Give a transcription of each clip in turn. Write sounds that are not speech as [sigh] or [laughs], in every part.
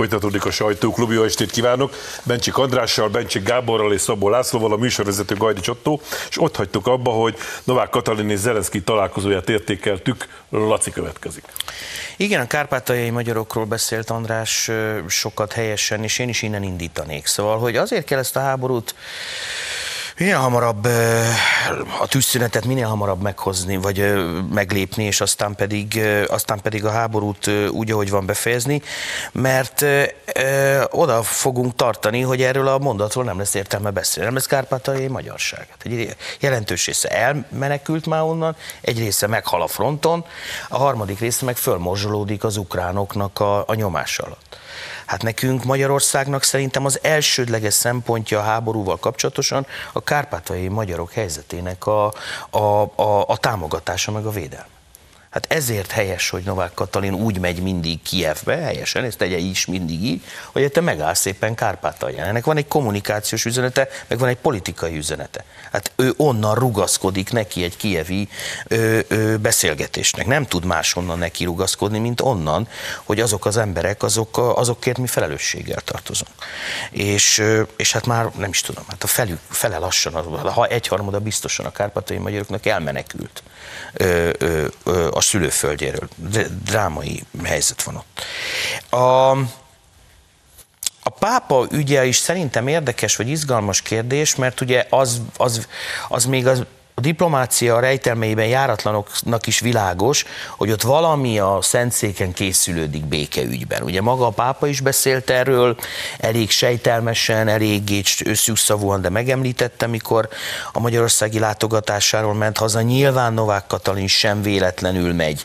Folytatódik a sajtóklub, jó estét kívánok! Bencsik Andrással, Bencsik Gáborral és Szabó Lászlóval, a műsorvezető Gajdi Csottó, és ott hagytuk abba, hogy Novák Katalin és Zelenszky találkozóját értékeltük. Laci következik. Igen, a kárpátaljai magyarokról beszélt András sokat helyesen, és én is innen indítanék. Szóval, hogy azért kell ezt a háborút Minél hamarabb a tűzszünetet minél hamarabb meghozni, vagy meglépni, és aztán pedig, aztán pedig a háborút úgy, ahogy van befejezni, mert oda fogunk tartani, hogy erről a mondatról nem lesz értelme beszélni. Nem lesz kárpátai magyarság. Hát egy jelentős része elmenekült már onnan, egy része meghal a fronton, a harmadik része meg fölmorzsolódik az ukránoknak a, a nyomás alatt. Hát nekünk Magyarországnak szerintem az elsődleges szempontja a háborúval kapcsolatosan a kárpátai magyarok helyzetének a, a, a, a támogatása meg a védelme. Hát ezért helyes, hogy Novák Katalin úgy megy mindig Kievbe, helyesen, ezt tegye is mindig így, hogy te megáll szépen Kárpátalján. Ennek van egy kommunikációs üzenete, meg van egy politikai üzenete. Hát ő onnan rugaszkodik neki egy kievi ö, ö, beszélgetésnek. Nem tud máshonnan neki rugaszkodni, mint onnan, hogy azok az emberek, azok, azokért mi felelősséggel tartozunk. És, és hát már nem is tudom, hát a felük, fele lassan, ha egyharmada biztosan a kárpátai magyaroknak elmenekült ö, ö, ö, a szülőföldjéről. Drámai helyzet van ott. A, a pápa ügye is szerintem érdekes vagy izgalmas kérdés, mert ugye az, az, az még az a diplomácia rejtelmeiben járatlanoknak is világos, hogy ott valami a Szentszéken készülődik békeügyben. Ugye maga a pápa is beszélt erről, elég sejtelmesen, elég szűkszavúan, de megemlítette, mikor a magyarországi látogatásáról ment haza. Nyilván Novák Katalin sem véletlenül megy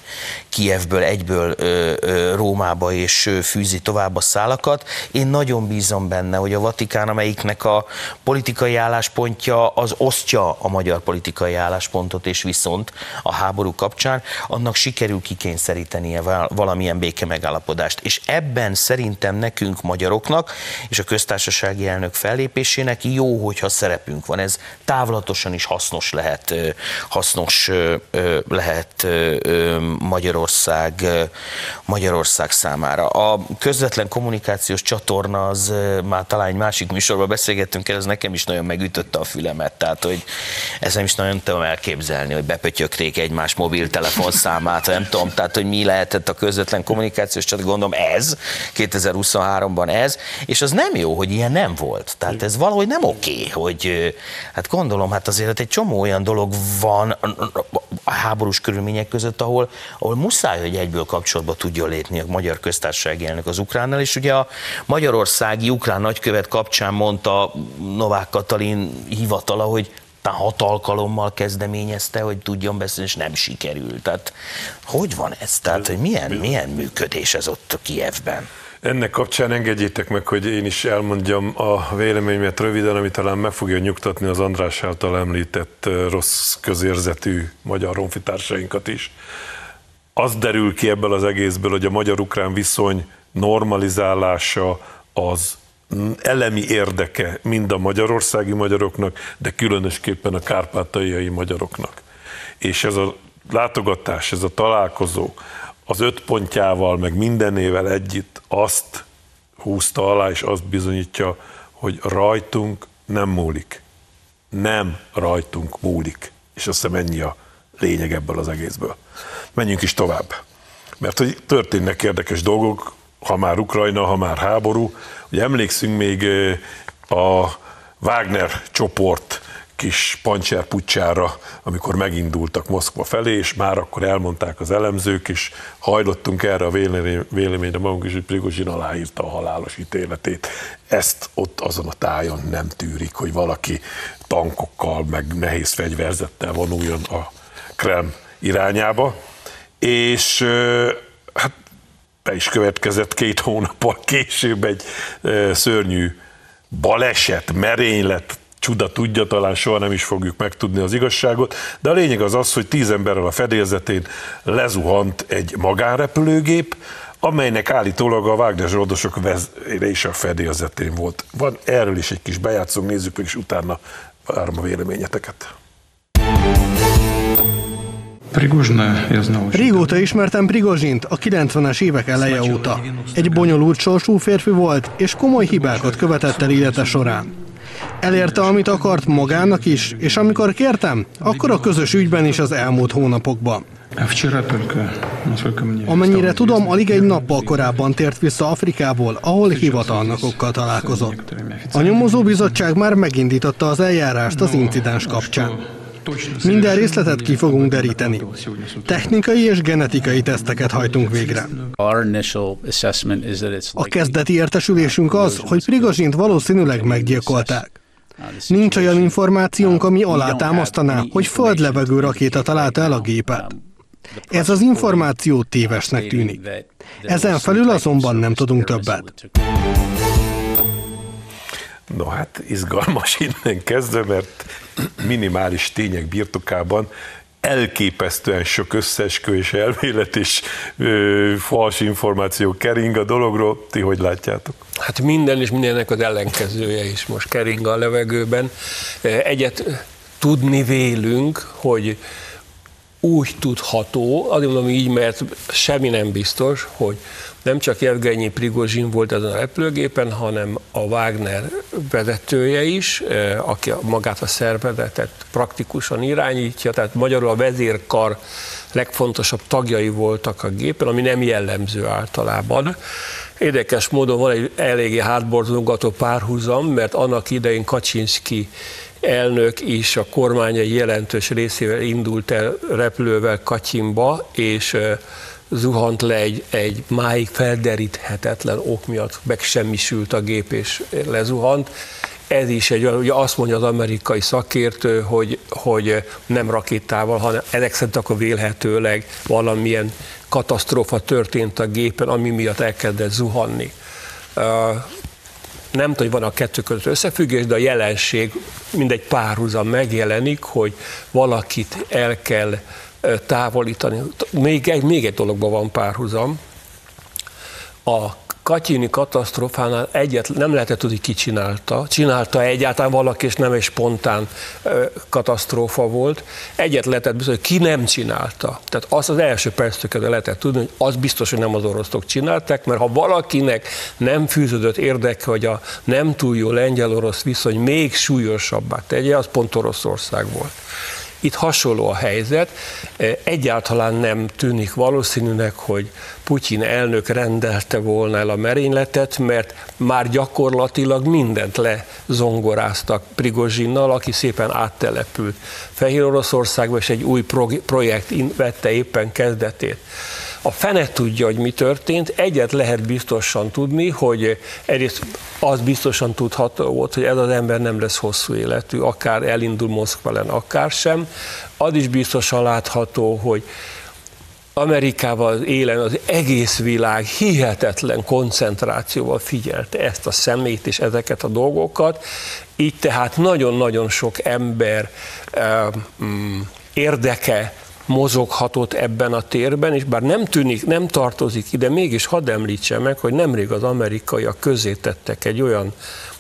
Kievből egyből ö, ö, Rómába és fűzi tovább a szálakat. Én nagyon bízom benne, hogy a Vatikán, amelyiknek a politikai álláspontja az osztja a magyar politikai politikai álláspontot, és viszont a háború kapcsán annak sikerül kikényszerítenie valamilyen béke megállapodást. És ebben szerintem nekünk magyaroknak és a köztársasági elnök fellépésének jó, hogyha szerepünk van. Ez távlatosan is hasznos lehet, hasznos lehet Magyarország, Magyarország számára. A közvetlen kommunikációs csatorna az már talán egy másik műsorban beszélgettünk el, ez nekem is nagyon megütötte a fülemet, tehát hogy ez nem is nagyon nem tudom elképzelni, hogy bepötyögték egymás mobiltelefon számát, nem tudom, tehát hogy mi lehetett a közvetlen kommunikációs csak gondolom ez, 2023-ban ez, és az nem jó, hogy ilyen nem volt. Tehát ez valahogy nem oké, hogy hát gondolom, hát azért egy csomó olyan dolog van a háborús körülmények között, ahol, ahol muszáj, hogy egyből kapcsolatba tudja lépni a magyar köztársasági elnök az ukránnal, és ugye a magyarországi ukrán nagykövet kapcsán mondta Novák Katalin hivatala, hogy hat alkalommal kezdeményezte, hogy tudjon beszélni, és nem sikerült. Tehát hogy van ez? Tehát hogy milyen, milyen működés ez ott a Kievben? Ennek kapcsán engedjétek meg, hogy én is elmondjam a véleményemet röviden, ami talán meg fogja nyugtatni az András által említett rossz közérzetű magyar ronfitársainkat is. Az derül ki ebből az egészből, hogy a magyar-ukrán viszony normalizálása az elemi érdeke mind a magyarországi magyaroknak, de különösképpen a kárpátaljai magyaroknak. És ez a látogatás, ez a találkozó az öt pontjával, meg mindenével együtt azt húzta alá, és azt bizonyítja, hogy rajtunk nem múlik. Nem rajtunk múlik. És azt hiszem ennyi a lényeg ebből az egészből. Menjünk is tovább. Mert hogy történnek érdekes dolgok, ha már Ukrajna, ha már háború. Ugye emlékszünk még a Wagner csoport kis pucsára, amikor megindultak Moszkva felé, és már akkor elmondták az elemzők, és hajlottunk erre a véleményre magunk is, hogy Prigozsin aláírta a halálos ítéletét. Ezt ott azon a tájon nem tűrik, hogy valaki tankokkal, meg nehéz fegyverzettel vonuljon a Krem irányába. És hát be is következett két hónappal később egy szörnyű baleset, merénylet, csuda tudja, talán soha nem is fogjuk megtudni az igazságot, de a lényeg az az, hogy tíz emberrel a fedélzetén lezuhant egy magánrepülőgép, amelynek állítólag a Wagner zsoldosok vezére is a fedélzetén volt. Van erről is egy kis bejátszónk, nézzük meg, és utána várom a véleményeteket. Régóta ismertem Prigozsint, a 90-es évek eleje óta. Egy bonyolult sorsú férfi volt, és komoly hibákat követett el élete során. Elérte, amit akart magának is, és amikor kértem, akkor a közös ügyben is az elmúlt hónapokban. Amennyire tudom, alig egy nappal korábban tért vissza Afrikából, ahol hivatalnokokkal találkozott. A nyomozó bizottság már megindította az eljárást az incidens kapcsán. Minden részletet ki fogunk deríteni. Technikai és genetikai teszteket hajtunk végre. A kezdeti értesülésünk az, hogy Prigozsint valószínűleg meggyilkolták. Nincs olyan információnk, ami alátámasztaná, hogy földlevegő rakéta találta el a gépet. Ez az információ tévesnek tűnik. Ezen felül azonban nem tudunk többet. No hát izgalmas innen kezdve, mert minimális tények birtokában elképesztően sok összeesküvés elmélet és ö, fals információ kering a dologról. Ti hogy látjátok? Hát minden és mindennek az ellenkezője is most kering a levegőben. Egyet tudni vélünk, hogy úgy tudható, azért mondom így, mert semmi nem biztos, hogy nem csak Evgenyi Prigozsin volt ezen a repülőgépen, hanem a Wagner vezetője is, eh, aki magát a szervezetet praktikusan irányítja, tehát magyarul a vezérkar legfontosabb tagjai voltak a gépen, ami nem jellemző általában. Érdekes módon van egy eléggé hátborzongató párhuzam, mert annak idején Kaczynski elnök is a kormány jelentős részével indult el repülővel Katyinba, és eh, zuhant le egy, egy máig felderíthetetlen ok miatt, megsemmisült a gép és lezuhant. Ez is egy olyan, ugye azt mondja az amerikai szakértő, hogy, hogy nem rakétával, hanem ezek szerint akkor vélhetőleg valamilyen katasztrófa történt a gépen, ami miatt elkezdett zuhanni. Nem tudom, hogy van a kettő között összefüggés, de a jelenség mindegy párhuzam megjelenik, hogy valakit el kell távolítani. Még egy, még egy dologban van párhuzam. A Katyini katasztrofánál egyet nem lehetett tudni, ki csinálta. Csinálta egyáltalán valaki, és nem egy spontán katasztrófa volt. Egyet lehetett bizony, hogy ki nem csinálta. Tehát azt az első perctől lehetett tudni, hogy az biztos, hogy nem az oroszok csinálták, mert ha valakinek nem fűződött érdeke, hogy a nem túl jó lengyel-orosz viszony még súlyosabbá tegye, az pont Oroszország volt. Itt hasonló a helyzet, e, egyáltalán nem tűnik valószínűnek, hogy Putyin elnök rendelte volna el a merényletet, mert már gyakorlatilag mindent lezongoráztak Prigozsinnal, aki szépen áttelepült Fehér Oroszországba, és egy új projekt vette éppen kezdetét. A fene tudja, hogy mi történt, egyet lehet biztosan tudni, hogy egyrészt az biztosan tudható volt, hogy ez az ember nem lesz hosszú életű, akár elindul Moszkvalen, akár sem. Az is biztosan látható, hogy Amerikával élen az egész világ hihetetlen koncentrációval figyelte ezt a szemét és ezeket a dolgokat, így tehát nagyon-nagyon sok ember um, érdeke mozoghatott ebben a térben, és bár nem tűnik, nem tartozik ide, mégis hadd említsem meg, hogy nemrég az amerikaiak közé tettek egy olyan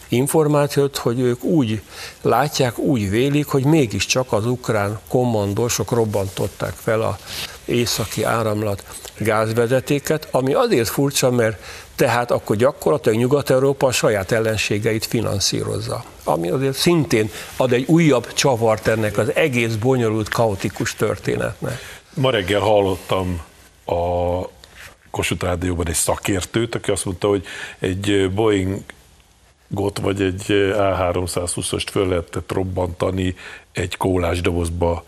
információt, hogy ők úgy látják, úgy vélik, hogy mégiscsak az ukrán kommandósok robbantották fel a északi áramlat gázvezetéket, ami azért furcsa, mert tehát akkor gyakorlatilag Nyugat-Európa a saját ellenségeit finanszírozza. Ami azért szintén ad egy újabb csavart ennek az egész bonyolult, kaotikus történetnek. Ma reggel hallottam a Kossuth Rádióban egy szakértőt, aki azt mondta, hogy egy Boeing got vagy egy A320-ost föl lehetett robbantani egy kólás dobozba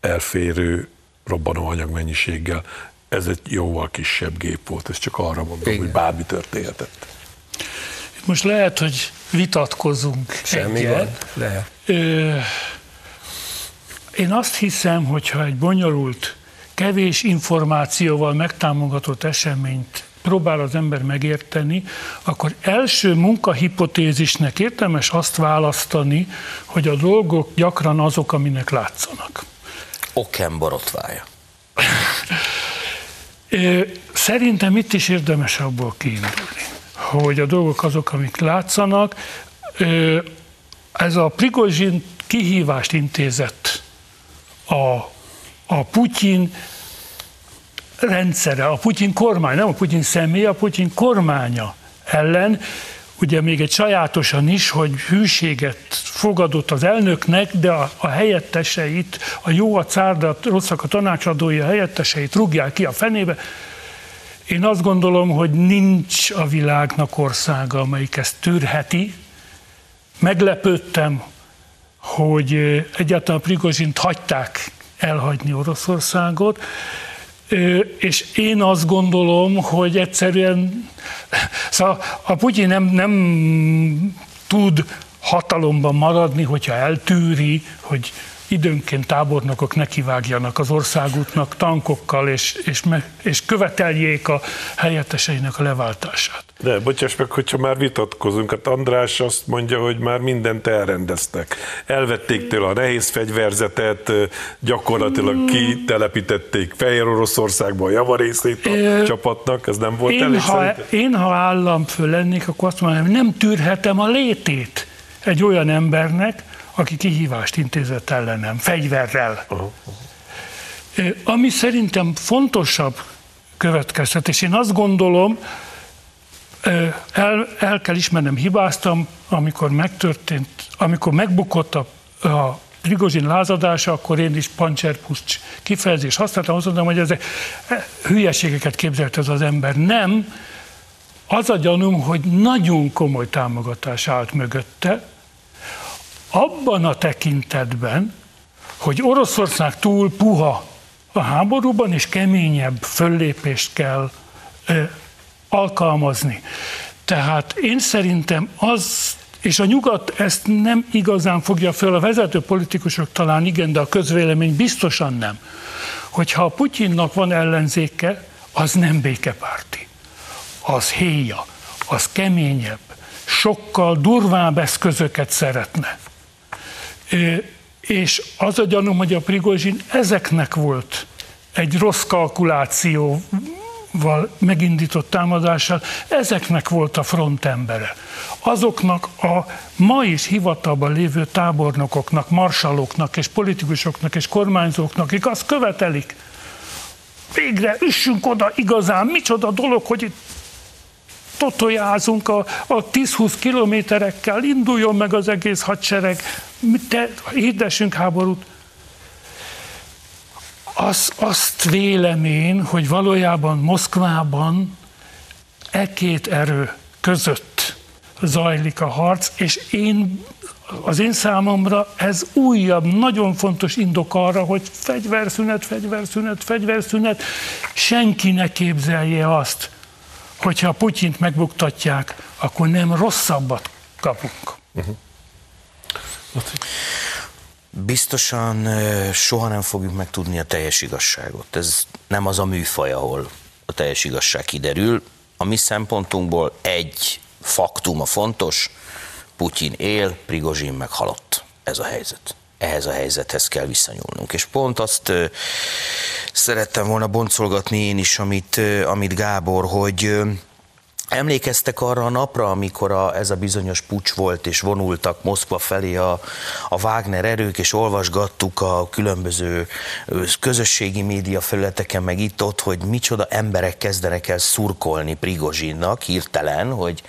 elférő robbanóanyag mennyiséggel ez egy jóval kisebb gép volt, ez csak arra mondom, Igen. hogy bármi történhetett. Most lehet, hogy vitatkozunk Semmi egyet. Van. Lehet. Ö, én azt hiszem, hogyha egy bonyolult, kevés információval megtámogatott eseményt próbál az ember megérteni, akkor első munkahipotézisnek érdemes azt választani, hogy a dolgok gyakran azok, aminek látszanak. Oken borotvája. [laughs] Szerintem itt is érdemes abból kiindulni, hogy a dolgok azok, amik látszanak. Ez a Prigozsin kihívást intézett a a Putyin rendszere, a Putyin kormány, nem a Putyin személy, a Putyin kormánya ellen, ugye még egy sajátosan is, hogy hűséget fogadott az elnöknek, de a, a helyetteseit, a jó a cárda, rosszak a tanácsadói, a helyetteseit rúgják ki a fenébe. Én azt gondolom, hogy nincs a világnak országa, amelyik ezt tűrheti. Meglepődtem, hogy egyáltalán Prigozsint hagyták elhagyni Oroszországot, és én azt gondolom, hogy egyszerűen szóval a Putyin nem, nem tud hatalomban maradni, hogyha eltűri, hogy időnként tábornokok nekivágjanak az országútnak tankokkal, és, és, és követeljék a helyetteseinek a leváltását. De bocsáss meg, hogyha már vitatkozunk, hát András azt mondja, hogy már mindent elrendeztek. Elvették tőle a nehéz fegyverzetet, gyakorlatilag kitelepítették Fehér Oroszországba a javarészét a Ö, csapatnak, ez nem volt én, elég ha, Én, ha államfő lennék, akkor azt mondanám, nem tűrhetem a létét egy olyan embernek, aki kihívást intézett ellenem, fegyverrel. Ami szerintem fontosabb következtetés, én azt gondolom, el, el kell ismernem, hibáztam, amikor megtörtént, amikor megbukott a, a Prigozsin lázadása, akkor én is pancserpuszcs kifejezést használtam, azt mondom, hogy ezek e, hülyeségeket képzelt ez az ember. Nem, az a gyanúm, hogy nagyon komoly támogatás állt mögötte, abban a tekintetben, hogy Oroszország túl puha a háborúban, és keményebb föllépést kell ö, alkalmazni. Tehát én szerintem az, és a nyugat ezt nem igazán fogja föl, a vezető politikusok talán igen, de a közvélemény biztosan nem, hogyha a Putyinnak van ellenzéke, az nem békepárti, az héja, az keményebb, sokkal durvább eszközöket szeretne. És az a gyanúm, hogy a Prigozsin ezeknek volt egy rossz kalkulációval megindított támadással, ezeknek volt a frontembere. Azoknak a ma is hivatalban lévő tábornokoknak, marsaloknak és politikusoknak és kormányzóknak, akik azt követelik, végre üssünk oda igazán, micsoda dolog, hogy itt totojázunk a, a 10-20 kilométerekkel, induljon meg az egész hadsereg, te, hirdessünk háborút. Az, azt vélem én, hogy valójában Moszkvában e két erő között zajlik a harc, és én, az én számomra ez újabb, nagyon fontos indok arra, hogy fegyverszünet, fegyverszünet, fegyverszünet, senki ne képzelje azt, hogyha a Putyint megbuktatják, akkor nem rosszabbat kapunk. Uh-huh. Biztosan soha nem fogjuk megtudni a teljes igazságot. Ez nem az a műfaj, ahol a teljes igazság kiderül. A mi szempontunkból egy faktum a fontos, Putyin él, Prigozsin meg halott. Ez a helyzet ehhez a helyzethez kell visszanyúlnunk. És pont azt szerettem volna boncolgatni én is, amit, amit Gábor, hogy Emlékeztek arra a napra, amikor a, ez a bizonyos pucs volt, és vonultak Moszkva felé a, a Wagner erők, és olvasgattuk a különböző közösségi média felületeken, meg itt-ott, hogy micsoda emberek kezdenek el szurkolni Prigozsinnak hirtelen, hogy,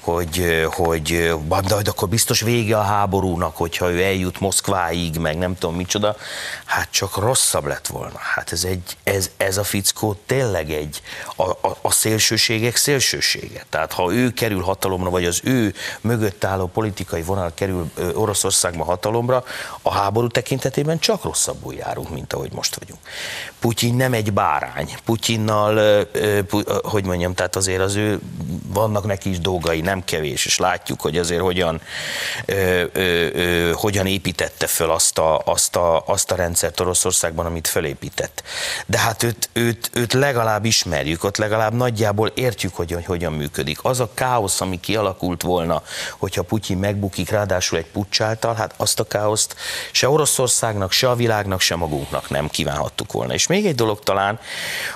hogy, hogy de akkor biztos vége a háborúnak, hogyha ő eljut Moszkváig, meg nem tudom micsoda. Hát csak rosszabb lett volna. Hát ez, egy, ez, ez a fickó tényleg egy, a, a, a szélsőségek szélsőség szüksége. Tehát ha ő kerül hatalomra, vagy az ő mögött álló politikai vonal kerül Oroszországba hatalomra, a háború tekintetében csak rosszabbul járunk, mint ahogy most vagyunk. Putyin nem egy bárány. Putyinnal, hogy mondjam, tehát azért az ő, vannak neki is dolgai, nem kevés, és látjuk, hogy azért hogyan, hogyan építette föl azt a, azt, a, azt a rendszert Oroszországban, amit felépített. De hát őt, őt, őt legalább ismerjük, ott legalább nagyjából értjük, hogy, hogy hogyan működik. Az a káosz, ami kialakult volna, hogyha Putyin megbukik, ráadásul egy pucsáltal, hát azt a káoszt se Oroszországnak, se a világnak, se magunknak nem kívánhattuk volna. És még egy dolog talán,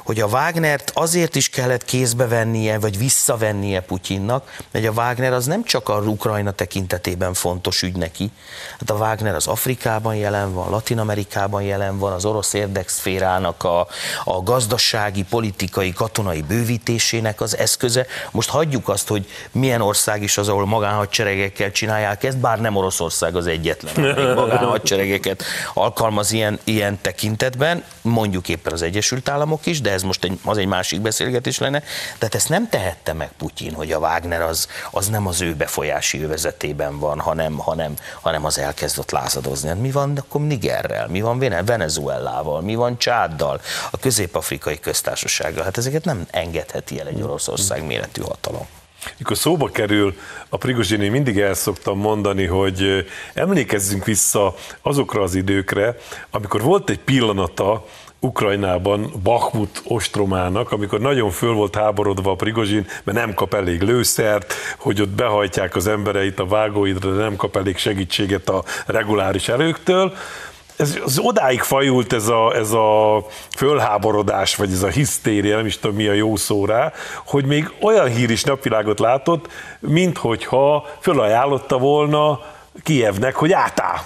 hogy a Wagnert azért is kellett kézbe vennie, vagy visszavennie Putyinnak, mert a Wagner az nem csak a Ukrajna tekintetében fontos ügy neki, hát a Wagner az Afrikában jelen van, Latin Amerikában jelen van, az orosz érdekszférának a, a gazdasági, politikai, katonai bővítésének az eszköze. Most hagyjuk azt, hogy milyen ország is az, ahol magánhadseregekkel csinálják ezt, bár nem Oroszország az egyetlen, [laughs] magánhadseregeket alkalmaz ilyen, ilyen tekintetben, mondjuk éppen az Egyesült Államok is, de ez most egy, az egy másik beszélgetés lenne. Tehát ezt nem tehette meg Putyin, hogy a Wagner az, az nem az ő befolyási övezetében van, hanem, hanem, hanem az elkezdett lázadozni. Hát mi van akkor Nigerrel, mi van Venezuelával, mi van Csáddal, a közép-afrikai köztársasággal? Hát ezeket nem engedheti el egy Oroszország méretű hatalom. Mikor szóba kerül a Prigozsini, mindig el szoktam mondani, hogy emlékezzünk vissza azokra az időkre, amikor volt egy pillanata Ukrajnában Bakhmut ostromának, amikor nagyon föl volt háborodva a Prigozsin, mert nem kap elég lőszert, hogy ott behajtják az embereit a vágóidra, de nem kap elég segítséget a reguláris erőktől, ez, az odáig fajult ez a, ez a fölháborodás, vagy ez a hisztéria, nem is tudom mi a jó szó rá, hogy még olyan hír is napvilágot látott, mint hogyha fölajánlotta volna Kievnek, hogy átáll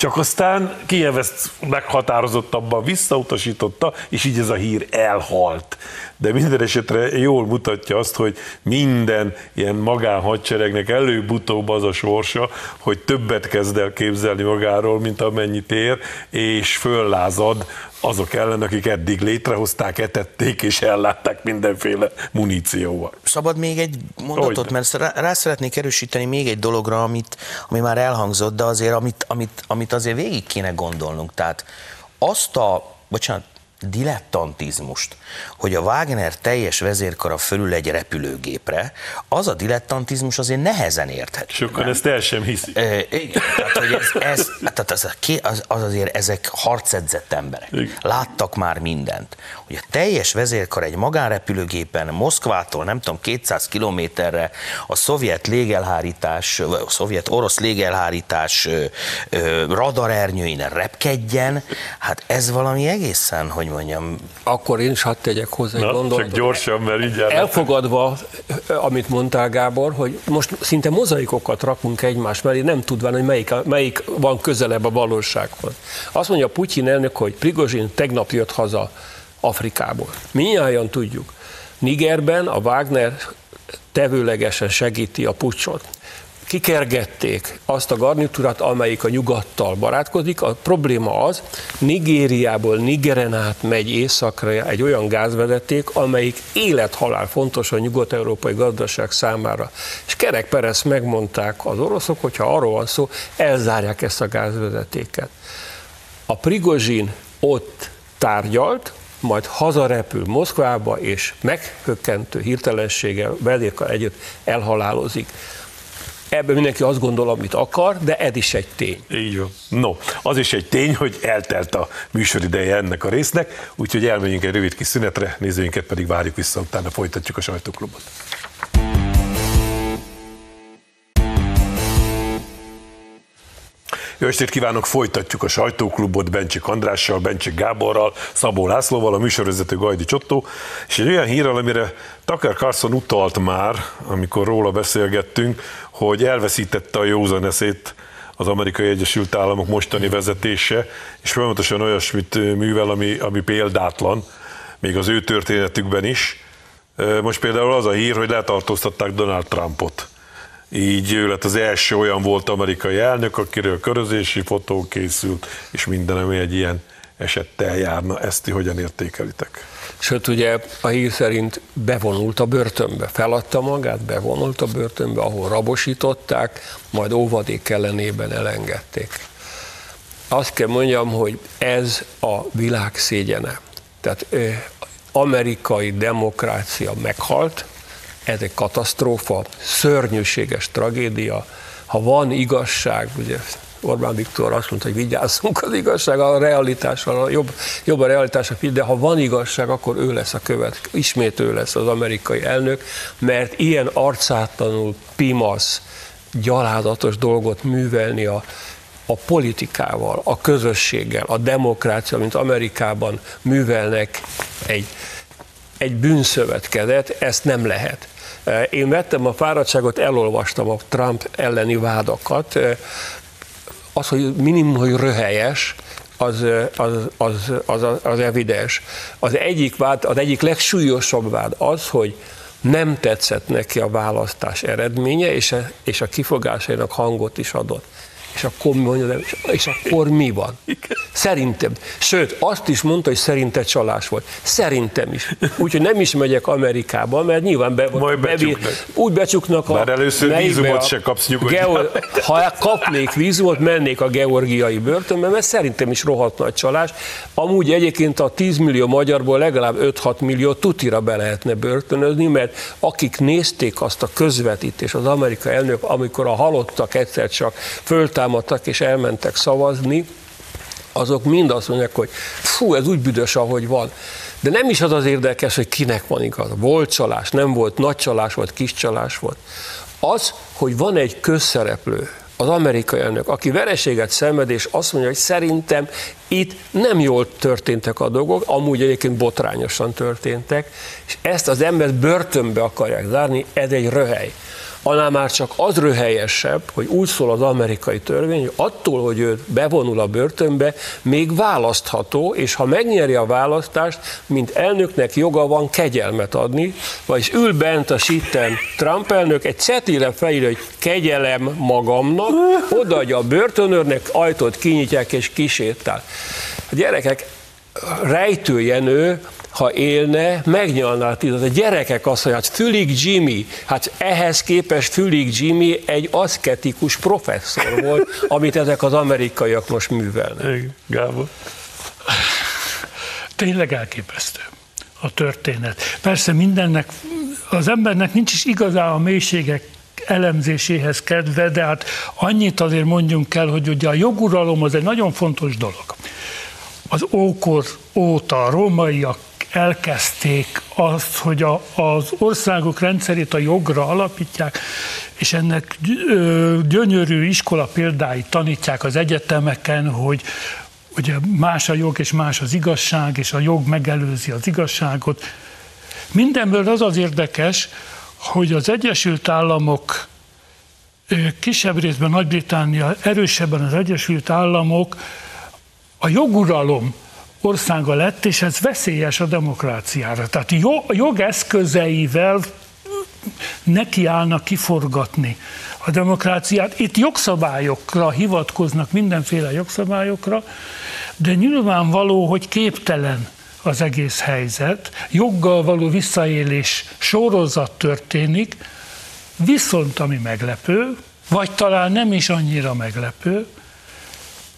csak aztán Kiev ezt meghatározottabban visszautasította, és így ez a hír elhalt. De minden esetre jól mutatja azt, hogy minden ilyen magánhadseregnek előbb-utóbb az a sorsa, hogy többet kezd el képzelni magáról, mint amennyit ér, és föllázad azok ellen, akik eddig létrehozták, etették és ellátták mindenféle munícióval. Szabad még egy mondatot, Olyan. mert rá, rá szeretnék erősíteni még egy dologra, amit, ami már elhangzott, de azért amit, amit, amit azért végig kéne gondolnunk. Tehát azt a, bocsánat, dilettantizmust, hogy a Wagner teljes vezérkara fölül egy repülőgépre, az a dilettantizmus azért nehezen érthető. Sokan ezt el sem hiszik. E, igen, tehát, hogy ez, ez, tehát az, az, az azért ezek harcedzett emberek. Igen. Láttak már mindent. Hogy a teljes vezérkar egy magánrepülőgépen Moszkvától nem tudom 200 kilométerre a szovjet légelhárítás, a szovjet orosz légelhárítás radarernyőin repkedjen, hát ez valami egészen, hogy mondjam. Akkor én is hadd tegyek hozzá egy gondolatot. Csak gyorsan, mert így Elfogadva, amit mondtál Gábor, hogy most szinte mozaikokat rakunk egymás mellé, nem tudván, hogy melyik, melyik van közelebb a valósághoz. Azt mondja Putyin elnök, hogy Prigozsin tegnap jött haza Afrikából. Minnyáján tudjuk. Nigerben a Wagner tevőlegesen segíti a pucsot kikergették azt a garnitúrát, amelyik a nyugattal barátkozik. A probléma az, Nigériából Nigeren át megy északra egy olyan gázvezeték, amelyik élethalál fontos a nyugat-európai gazdaság számára. És Kerek Perez megmondták az oroszok, hogyha arról van szó, elzárják ezt a gázvezetéket. A Prigozsin ott tárgyalt, majd hazarepül Moszkvába, és meghökkentő hirtelenséggel vedékkal együtt elhalálozik. Ebben mindenki azt gondol, amit akar, de ez is egy tény. Így van. No, az is egy tény, hogy eltelt a műsorideje ennek a résznek, úgyhogy elmegyünk egy rövid kis szünetre, nézőinket pedig várjuk vissza, utána folytatjuk a sajtóklubot. Jó estét kívánok, folytatjuk a sajtóklubot Bencsik Andrással, Bencsik Gáborral, Szabó Lászlóval, a műsorvezető Gajdi Csottó, és egy olyan hírrel, amire Tucker Carlson utalt már, amikor róla beszélgettünk, hogy elveszítette a józan eszét az Amerikai Egyesült Államok mostani vezetése, és folyamatosan olyasmit művel, ami, ami példátlan, még az ő történetükben is. Most például az a hír, hogy letartóztatták Donald Trumpot így ő lett az első olyan volt amerikai elnök, akiről körözési fotó készült, és minden, ami egy ilyen esettel járna. Ezt ti hogyan értékelitek? Sőt, ugye a hír szerint bevonult a börtönbe, feladta magát, bevonult a börtönbe, ahol rabosították, majd óvadék ellenében elengedték. Azt kell mondjam, hogy ez a világ szégyene. Tehát amerikai demokrácia meghalt, ez egy katasztrófa, szörnyűséges tragédia. Ha van igazság, ugye Orbán Viktor azt mondta, hogy vigyázzunk az igazság, a realitással, jobb, jobb a realitás, de ha van igazság, akkor ő lesz a követ, ismét ő lesz az amerikai elnök, mert ilyen arcátlanul pimasz, gyalázatos dolgot művelni a, a politikával, a közösséggel, a demokrácia, mint Amerikában művelnek egy egy bűnszövetkezet, ezt nem lehet. Én vettem a fáradtságot, elolvastam a Trump elleni vádakat. Az, hogy minimum, hogy röhelyes, az, az, az, az, az evidens. Az egyik vád, az egyik legsúlyosabb vád az, hogy nem tetszett neki a választás eredménye, és a, és a kifogásainak hangot is adott. És akkor, mondja, és akkor mi van? Szerintem. Sőt, azt is mondta, hogy szerinte csalás volt. Szerintem is. Úgyhogy nem is megyek Amerikába, mert nyilván be, Majd becsuknak. úgy becsuknak a... Már először vízumot se kapsz nyugodtan. ha kapnék vízumot, mennék a georgiai börtönbe, mert szerintem is rohadt nagy csalás. Amúgy egyébként a 10 millió magyarból legalább 5-6 millió tutira be lehetne börtönözni, mert akik nézték azt a közvetítést, az amerikai elnök, amikor a halottak egyszer csak fölt feltámadtak és elmentek szavazni, azok mind azt mondják, hogy fú, ez úgy büdös, ahogy van. De nem is az az érdekes, hogy kinek van igaz. Volt csalás, nem volt, nagy csalás volt, kis csalás volt. Az, hogy van egy közszereplő, az amerikai elnök, aki vereséget szenved, és azt mondja, hogy szerintem itt nem jól történtek a dolgok, amúgy egyébként botrányosan történtek, és ezt az embert börtönbe akarják zárni, ez egy röhely annál már csak az röhelyesebb, hogy úgy szól az amerikai törvény, hogy attól, hogy ő bevonul a börtönbe, még választható, és ha megnyeri a választást, mint elnöknek joga van kegyelmet adni, vagyis ül bent a sitten Trump elnök, egy cetire felírja, hogy kegyelem magamnak, odaadja a börtönőrnek, ajtót kinyitják és kisétál. A gyerekek, rejtőjenő, ha élne, megnyalná a tizet. A gyerekek azt mondják, hát Fülig Jimmy, hát ehhez képest Fülig Jimmy egy aszketikus professzor volt, [laughs] amit ezek az amerikaiak most művelnek. Gábor. Tényleg elképesztő a történet. Persze mindennek, az embernek nincs is igazán a mélységek elemzéséhez kedve, de hát annyit azért mondjunk el, hogy ugye a joguralom az egy nagyon fontos dolog. Az ókor óta a rómaiak elkezdték azt, hogy a, az országok rendszerét a jogra alapítják, és ennek gyönyörű iskola példáit tanítják az egyetemeken, hogy ugye más a jog és más az igazság, és a jog megelőzi az igazságot. Mindenből az az érdekes, hogy az Egyesült Államok kisebb részben Nagy-Britannia, erősebben az Egyesült Államok a joguralom országa lett, és ez veszélyes a demokráciára. Tehát jogeszközeivel nekiállnak kiforgatni a demokráciát. Itt jogszabályokra hivatkoznak, mindenféle jogszabályokra, de nyilvánvaló, hogy képtelen az egész helyzet, joggal való visszaélés sorozat történik, viszont ami meglepő, vagy talán nem is annyira meglepő,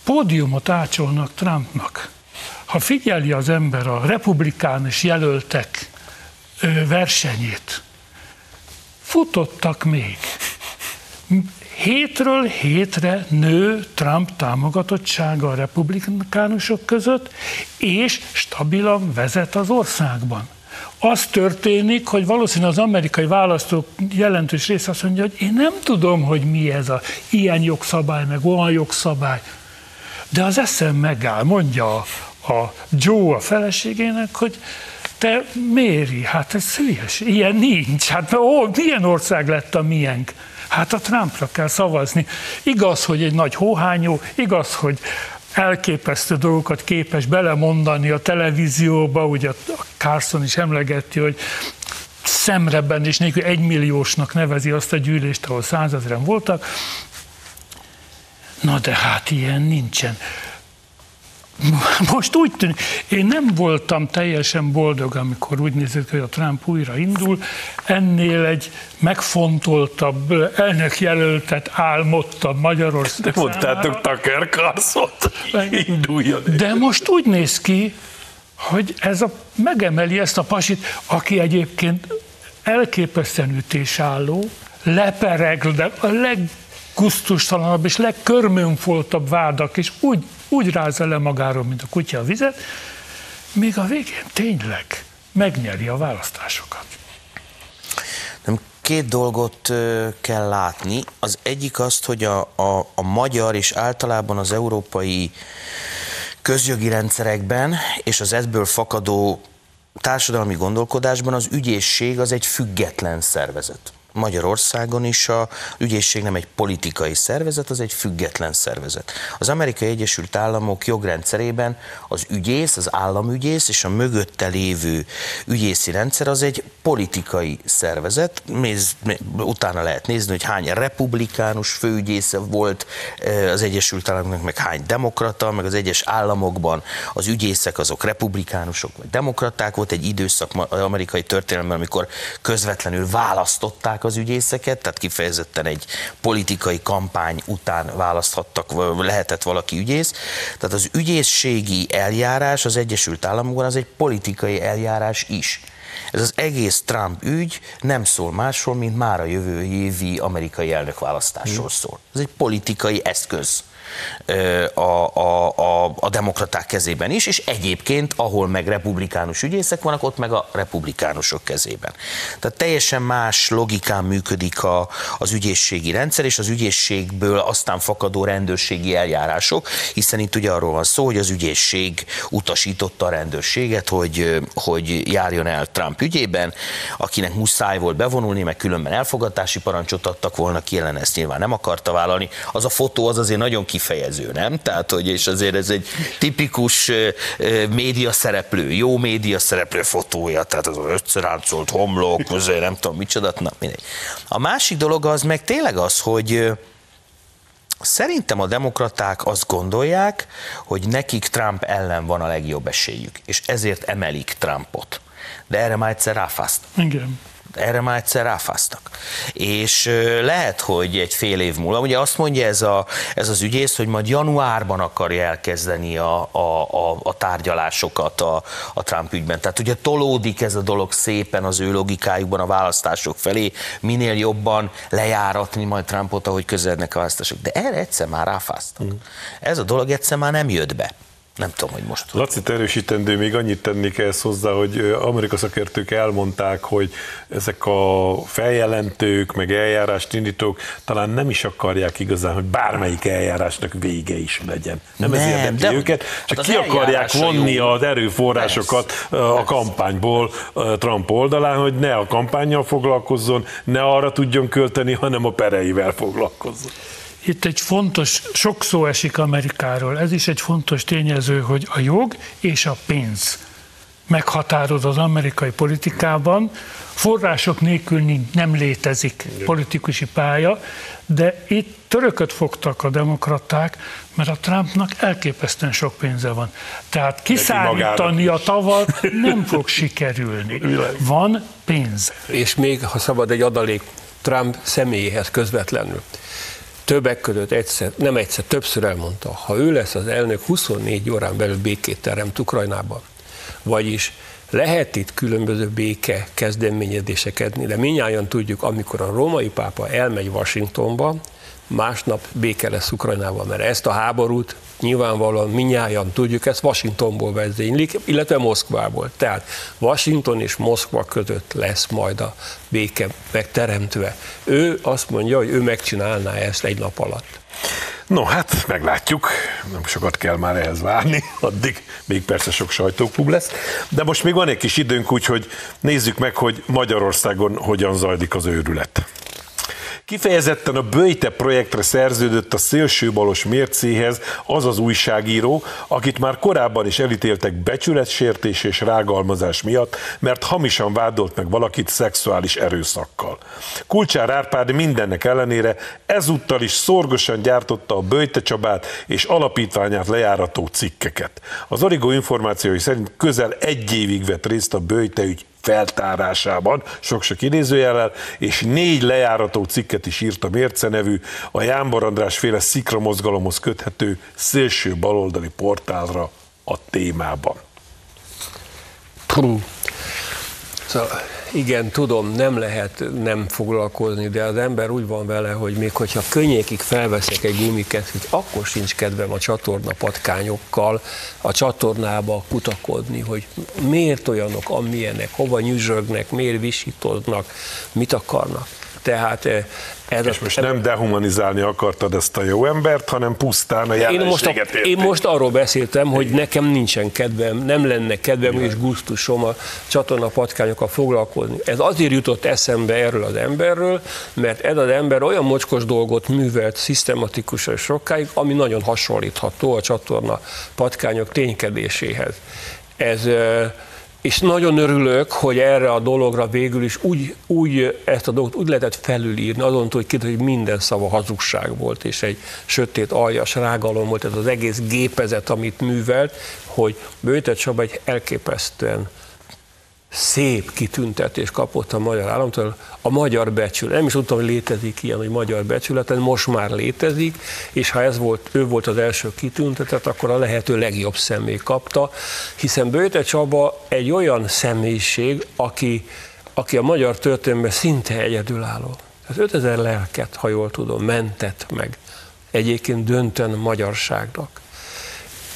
pódiumot ácsolnak Trumpnak. Ha figyeli az ember a republikánus jelöltek versenyét, futottak még. Hétről hétre nő Trump támogatottsága a republikánusok között, és stabilan vezet az országban. Az történik, hogy valószínűleg az amerikai választók jelentős része azt mondja, hogy én nem tudom, hogy mi ez a ilyen jogszabály, meg olyan jogszabály. De az eszem megáll, mondja a Joe a feleségének, hogy te Méri, hát ez hülyes, ilyen nincs. Hát ó, milyen ország lett a miénk? Hát a Trumpra kell szavazni. Igaz, hogy egy nagy hóhányó, igaz, hogy elképesztő dolgokat képes belemondani a televízióba, ugye a Carson is emlegeti, hogy szemrebben és nélkül egymilliósnak nevezi azt a gyűlést, ahol százezren voltak. Na de hát ilyen nincsen. Most úgy tűnik, én nem voltam teljesen boldog, amikor úgy nézett, hogy a Trump újra indul. Ennél egy megfontoltabb elnökjelöltet álmodtam Magyarország De mondtátok Tucker carlson induljon. De most úgy néz ki, hogy ez a, megemeli ezt a pasit, aki egyébként elképesztően ütésálló, lepereg, de a leggusztustalanabb és legkörmönfoltabb vádak, és úgy úgy rázza le magáról, mint a kutya a vizet, még a végén tényleg megnyeri a választásokat. Nem, két dolgot kell látni. Az egyik azt, hogy a, a, a magyar és általában az európai közjogi rendszerekben és az ebből fakadó társadalmi gondolkodásban az ügyészség az egy független szervezet. Magyarországon is a ügyészség nem egy politikai szervezet, az egy független szervezet. Az Amerikai Egyesült Államok jogrendszerében az ügyész, az államügyész és a mögötte lévő ügyészi rendszer az egy politikai szervezet. Nézd, utána lehet nézni, hogy hány republikánus főügyésze volt eh, az Egyesült Államoknak, meg hány demokrata, meg az egyes államokban az ügyészek azok republikánusok vagy demokraták. Volt egy időszak az amerikai történelemben, amikor közvetlenül választották választották az ügyészeket, tehát kifejezetten egy politikai kampány után választhattak, lehetett valaki ügyész. Tehát az ügyészségi eljárás az Egyesült Államokban az egy politikai eljárás is. Ez az egész Trump ügy nem szól másról, mint már a jövő évi amerikai elnökválasztásról szól. Ez egy politikai eszköz a, a, a, a demokraták kezében is, és egyébként, ahol meg republikánus ügyészek vannak, ott meg a republikánusok kezében. Tehát teljesen más logikán működik a, az ügyészségi rendszer, és az ügyészségből aztán fakadó rendőrségi eljárások, hiszen itt ugye arról van szó, hogy az ügyészség utasította a rendőrséget, hogy, hogy járjon el Trump ügyében, akinek muszáj volt bevonulni, meg különben elfogadási parancsot adtak volna ki ellen, ezt nyilván nem akarta vállalni. Az a fotó az azért nagyon kif kifejező, nem? Tehát, hogy és azért ez egy tipikus média szereplő, jó média szereplő fotója, tehát az összeráncolt homlok, azért nem tudom micsoda, na mindegy. A másik dolog az meg tényleg az, hogy Szerintem a demokraták azt gondolják, hogy nekik Trump ellen van a legjobb esélyük, és ezért emelik Trumpot. De erre már egyszer ráfaszt. Igen erre már egyszer ráfáztak. És lehet, hogy egy fél év múlva, ugye azt mondja ez, a, ez az ügyész, hogy majd januárban akarja elkezdeni a, a, a, a tárgyalásokat a, a Trump ügyben. Tehát ugye tolódik ez a dolog szépen az ő logikájukban a választások felé, minél jobban lejáratni majd Trumpot, ahogy közelednek a választások. De erre egyszer már ráfáztak. Mm. Ez a dolog egyszer már nem jött be. Nem tudom, hogy most. Laci erősítendő, még annyit tenni ehhez hozzá, hogy amerika szakértők elmondták, hogy ezek a feljelentők, meg eljárást indítók talán nem is akarják igazán, hogy bármelyik eljárásnak vége is legyen. Nem, nem ez érdekli de, őket, csak hát ki akarják vonni jó. az erőforrásokat Persze. a kampányból Trump oldalán, hogy ne a kampányjal foglalkozzon, ne arra tudjon költeni, hanem a pereivel foglalkozzon. Itt egy fontos, sok szó esik Amerikáról, ez is egy fontos tényező, hogy a jog és a pénz meghatároz az amerikai politikában. Források nélkül nem létezik politikusi pálya, de itt törököt fogtak a demokraták, mert a Trumpnak elképesztően sok pénze van. Tehát kiszállítani a tavat [laughs] nem fog sikerülni. Van pénz. És még, ha szabad egy adalék, Trump személyéhez közvetlenül többek között egyszer, nem egyszer, többször elmondta, ha ő lesz az elnök, 24 órán belül békét teremt Ukrajnában. Vagyis lehet itt különböző béke kezdeményezéseket, de minnyáján tudjuk, amikor a római pápa elmegy Washingtonba, másnap béke lesz Ukrajnával, mert ezt a háborút nyilvánvalóan minnyáján tudjuk, ezt Washingtonból vezénylik, illetve Moszkvából. Tehát Washington és Moszkva között lesz majd a béke megteremtve. Ő azt mondja, hogy ő megcsinálná ezt egy nap alatt. No, hát meglátjuk, nem sokat kell már ehhez várni, [laughs] addig még persze sok sajtóklub lesz. De most még van egy kis időnk, úgyhogy nézzük meg, hogy Magyarországon hogyan zajlik az őrület. Kifejezetten a Böjte projektre szerződött a szélsőbalos mércéhez az az újságíró, akit már korábban is elítéltek becsületsértés és rágalmazás miatt, mert hamisan vádolt meg valakit szexuális erőszakkal. Kulcsár Árpád mindennek ellenére ezúttal is szorgosan gyártotta a Böjte Csabát és alapítványát lejárató cikkeket. Az Origo információi szerint közel egy évig vett részt a Böjte ügy feltárásában, sok-sok idézőjellel, és négy lejárató cikket is írt a Mérce nevű, a Jánbor András féle szikra mozgalomhoz köthető szélső baloldali portálra a témában. Puh. Szóval igen, tudom, nem lehet nem foglalkozni, de az ember úgy van vele, hogy még hogyha könnyékig felveszek egy gumikesztyűt, akkor sincs kedvem a csatorna patkányokkal a csatornába kutakodni, hogy miért olyanok, amilyenek, hova nyüzsögnek, miért visítoznak, mit akarnak. Tehát ez és most nem dehumanizálni akartad ezt a jó embert, hanem pusztán a én most, a, én most arról beszéltem, hogy nekem nincsen kedvem, nem lenne kedvem Igen. és gusztusom a csatorna patkányokkal foglalkozni. Ez azért jutott eszembe erről az emberről, mert ez az ember olyan mocskos dolgot művelt szisztematikusan sokáig, ami nagyon hasonlítható a csatorna patkányok ténykedéséhez. Ez és nagyon örülök, hogy erre a dologra végül is úgy, úgy ezt a dolgot úgy lehetett felülírni, azon túl, hogy hogy minden szava hazugság volt, és egy sötét aljas rágalom volt ez az egész gépezet, amit művelt, hogy Bőte Csaba egy elképesztően szép kitüntetés kapott a magyar államtól, a magyar becsület. Nem is tudtam, hogy létezik ilyen, hogy magyar becsület, ez most már létezik, és ha ez volt, ő volt az első kitüntetett, akkor a lehető legjobb személy kapta, hiszen Bőte Csaba egy olyan személyiség, aki, aki a magyar történelemben szinte egyedülálló. Az 5000 lelket, ha jól tudom, mentett meg egyébként döntően magyarságnak.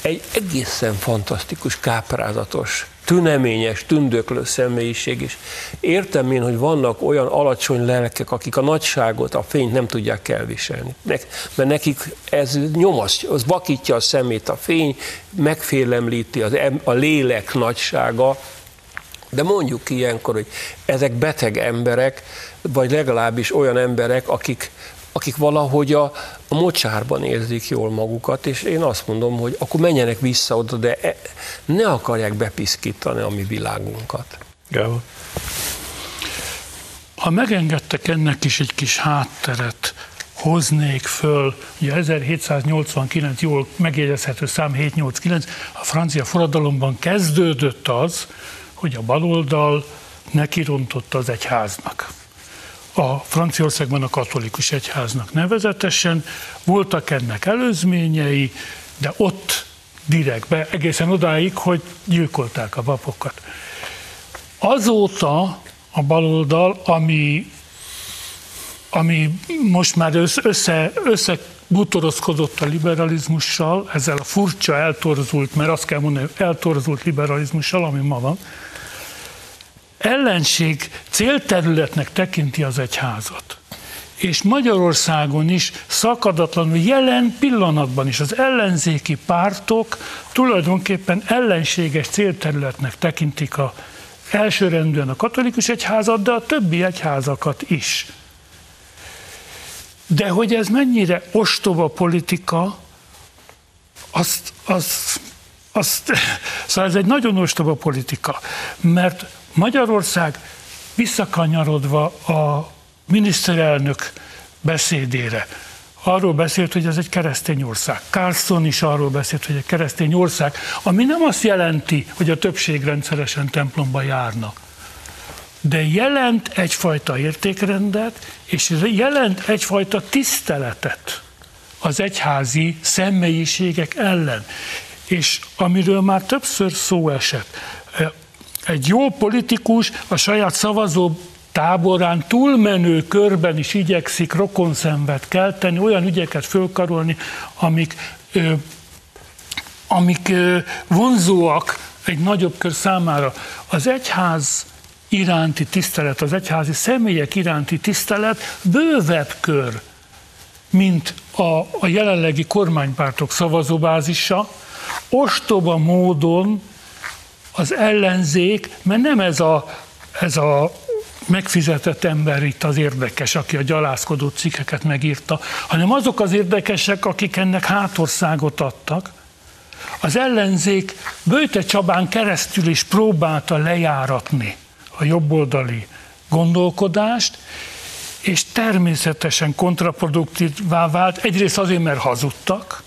Egy egészen fantasztikus, káprázatos tüneményes, tündöklő személyiség is. Értem én, hogy vannak olyan alacsony lelkek, akik a nagyságot, a fényt nem tudják elviselni. Mert nekik ez nyomasz, az vakítja a szemét a fény, megfélemlíti az, a lélek nagysága, de mondjuk ilyenkor, hogy ezek beteg emberek, vagy legalábbis olyan emberek, akik, akik valahogy a, a mocsárban érzik jól magukat, és én azt mondom, hogy akkor menjenek vissza oda, de e, ne akarják bepiszkítani a mi világunkat. Gábor. Ha megengedtek ennek is egy kis hátteret, hoznék föl, ugye 1789 jól megjegyezhető szám 789, a francia forradalomban kezdődött az, hogy a baloldal nekirontotta az egyháznak a Franciaországban a katolikus egyháznak nevezetesen. Voltak ennek előzményei, de ott direktbe, egészen odáig, hogy gyilkolták a papokat. Azóta a baloldal, ami, ami most már össze, össze bútorozkodott a liberalizmussal, ezzel a furcsa eltorzult, mert azt kell mondani, eltorzult liberalizmussal, ami ma van, ellenség célterületnek tekinti az egyházat. És Magyarországon is szakadatlanul jelen pillanatban is az ellenzéki pártok tulajdonképpen ellenséges célterületnek tekintik a elsőrendűen a katolikus egyházat, de a többi egyházakat is. De hogy ez mennyire ostoba politika, azt, azt, azt, [laughs] szóval ez egy nagyon ostoba politika, mert Magyarország visszakanyarodva a miniszterelnök beszédére, arról beszélt, hogy ez egy keresztény ország. Carlson is arról beszélt, hogy egy keresztény ország, ami nem azt jelenti, hogy a többség rendszeresen templomba járna, de jelent egyfajta értékrendet, és jelent egyfajta tiszteletet az egyházi személyiségek ellen. És amiről már többször szó esett, egy jó politikus a saját szavazó táborán túlmenő körben is igyekszik rokonszenvet kelteni, olyan ügyeket fölkarolni, amik, ö, amik ö, vonzóak egy nagyobb kör számára. Az egyház iránti tisztelet, az egyházi személyek iránti tisztelet bővebb kör, mint a, a jelenlegi kormánypártok szavazóbázisa, ostoba módon az ellenzék, mert nem ez a, ez a megfizetett ember itt az érdekes, aki a gyalászkodó cikkeket megírta, hanem azok az érdekesek, akik ennek hátországot adtak. Az ellenzék Bőte Csabán keresztül is próbálta lejáratni a jobboldali gondolkodást, és természetesen kontraproduktívá vált, egyrészt azért, mert hazudtak,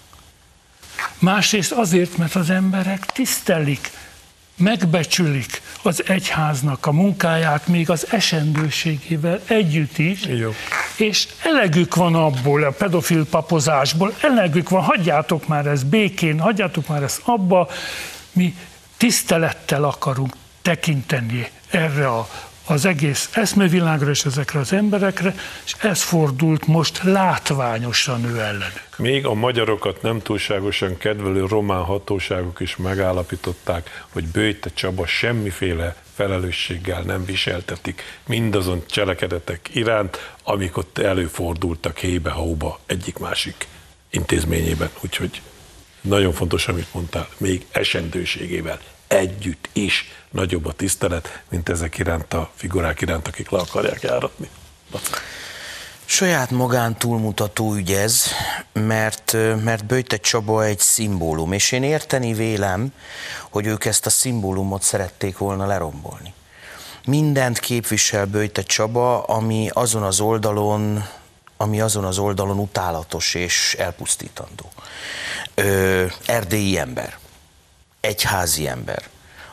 másrészt azért, mert az emberek tisztelik megbecsülik az egyháznak a munkáját még az esendőségével együtt is, Jó. és elegük van abból, a pedofil papozásból, elegük van, hagyjátok már ezt békén, hagyjátok már ezt abba, mi tisztelettel akarunk tekinteni erre a, az egész eszmevilágra és ezekre az emberekre, és ez fordult most látványosan ő ellenük. Még a magyarokat nem túlságosan kedvelő román hatóságok is megállapították, hogy Bőjte Csaba semmiféle felelősséggel nem viseltetik mindazon cselekedetek iránt, amik ott előfordultak hébe-hóba egyik-másik intézményében. Úgyhogy nagyon fontos, amit mondtál, még esendőségével együtt is nagyobb a tisztelet, mint ezek iránt a figurák iránt, akik le akarják járatni. Saját magán túlmutató ügy ez, mert, mert Böjte Csaba egy szimbólum, és én érteni vélem, hogy ők ezt a szimbólumot szerették volna lerombolni. Mindent képvisel Böjte Csaba, ami azon az oldalon, ami azon az oldalon utálatos és elpusztítandó. Ö, erdélyi ember, egyházi ember,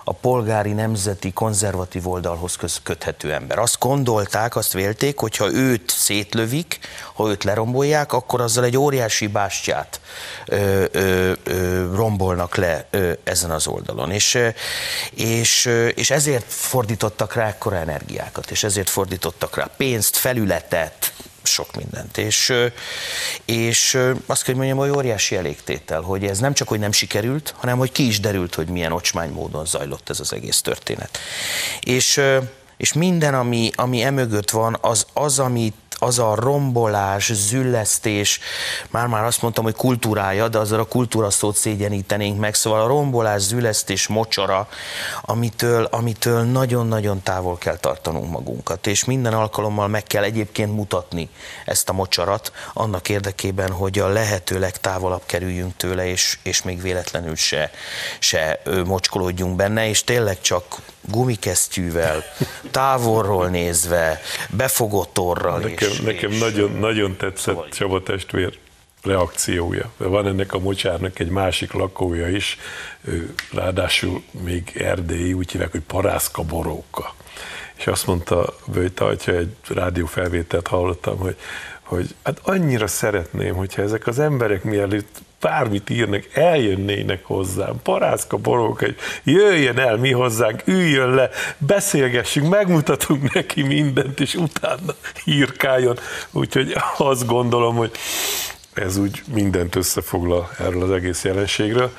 a polgári nemzeti konzervatív oldalhoz köthető ember. Azt gondolták, azt vélték, hogy ha őt szétlövik, ha őt lerombolják, akkor azzal egy óriási bástyát ö, ö, ö, rombolnak le ö, ezen az oldalon. És, és, és ezért fordítottak rá ekkora energiákat, és ezért fordítottak rá pénzt, felületet, sok mindent. És, és azt kell, hogy mondjam, hogy óriási elégtétel, hogy ez nem csak, hogy nem sikerült, hanem hogy ki is derült, hogy milyen ocsmány módon zajlott ez az egész történet. És, és minden, ami, ami emögött van, az az, amit az a rombolás, züllesztés, már-már azt mondtam, hogy kultúrája, de azzal a kultúra szót szégyenítenénk meg, szóval a rombolás, züllesztés, mocsora, amitől, amitől nagyon-nagyon távol kell tartanunk magunkat, és minden alkalommal meg kell egyébként mutatni ezt a mocsarat, annak érdekében, hogy a lehető legtávolabb kerüljünk tőle, és, és még véletlenül se, se mocskolódjunk benne, és tényleg csak gumikesztyűvel, távolról nézve, befogott orral. És, nekem és nagyon, nagyon tetszett vagy. Csaba testvér reakciója. Van ennek a mocsárnak egy másik lakója is, ráadásul még erdélyi, úgy hívják, hogy parászka boróka. És azt mondta Böjte atya, egy rádiófelvételt hallottam, hogy, hogy hát annyira szeretném, hogyha ezek az emberek mielőtt bármit írnak, eljönnének hozzám, parászka borók, hogy jöjjön el mi hozzánk, üljön le, beszélgessünk, megmutatunk neki mindent, és utána írkáljon. Úgyhogy azt gondolom, hogy ez úgy mindent összefoglal erről az egész jelenségről.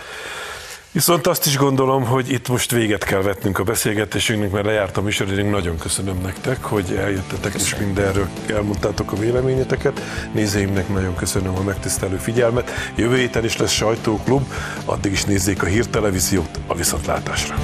Viszont azt is gondolom, hogy itt most véget kell vetnünk a beszélgetésünknek, mert lejárt a műsoridőnk. Nagyon köszönöm nektek, hogy eljöttetek köszönöm. és mindenről elmondtátok a véleményeteket. Nézőimnek nagyon köszönöm a megtisztelő figyelmet. Jövő héten is lesz sajtóklub, addig is nézzék a hírtelevíziót a viszontlátásra.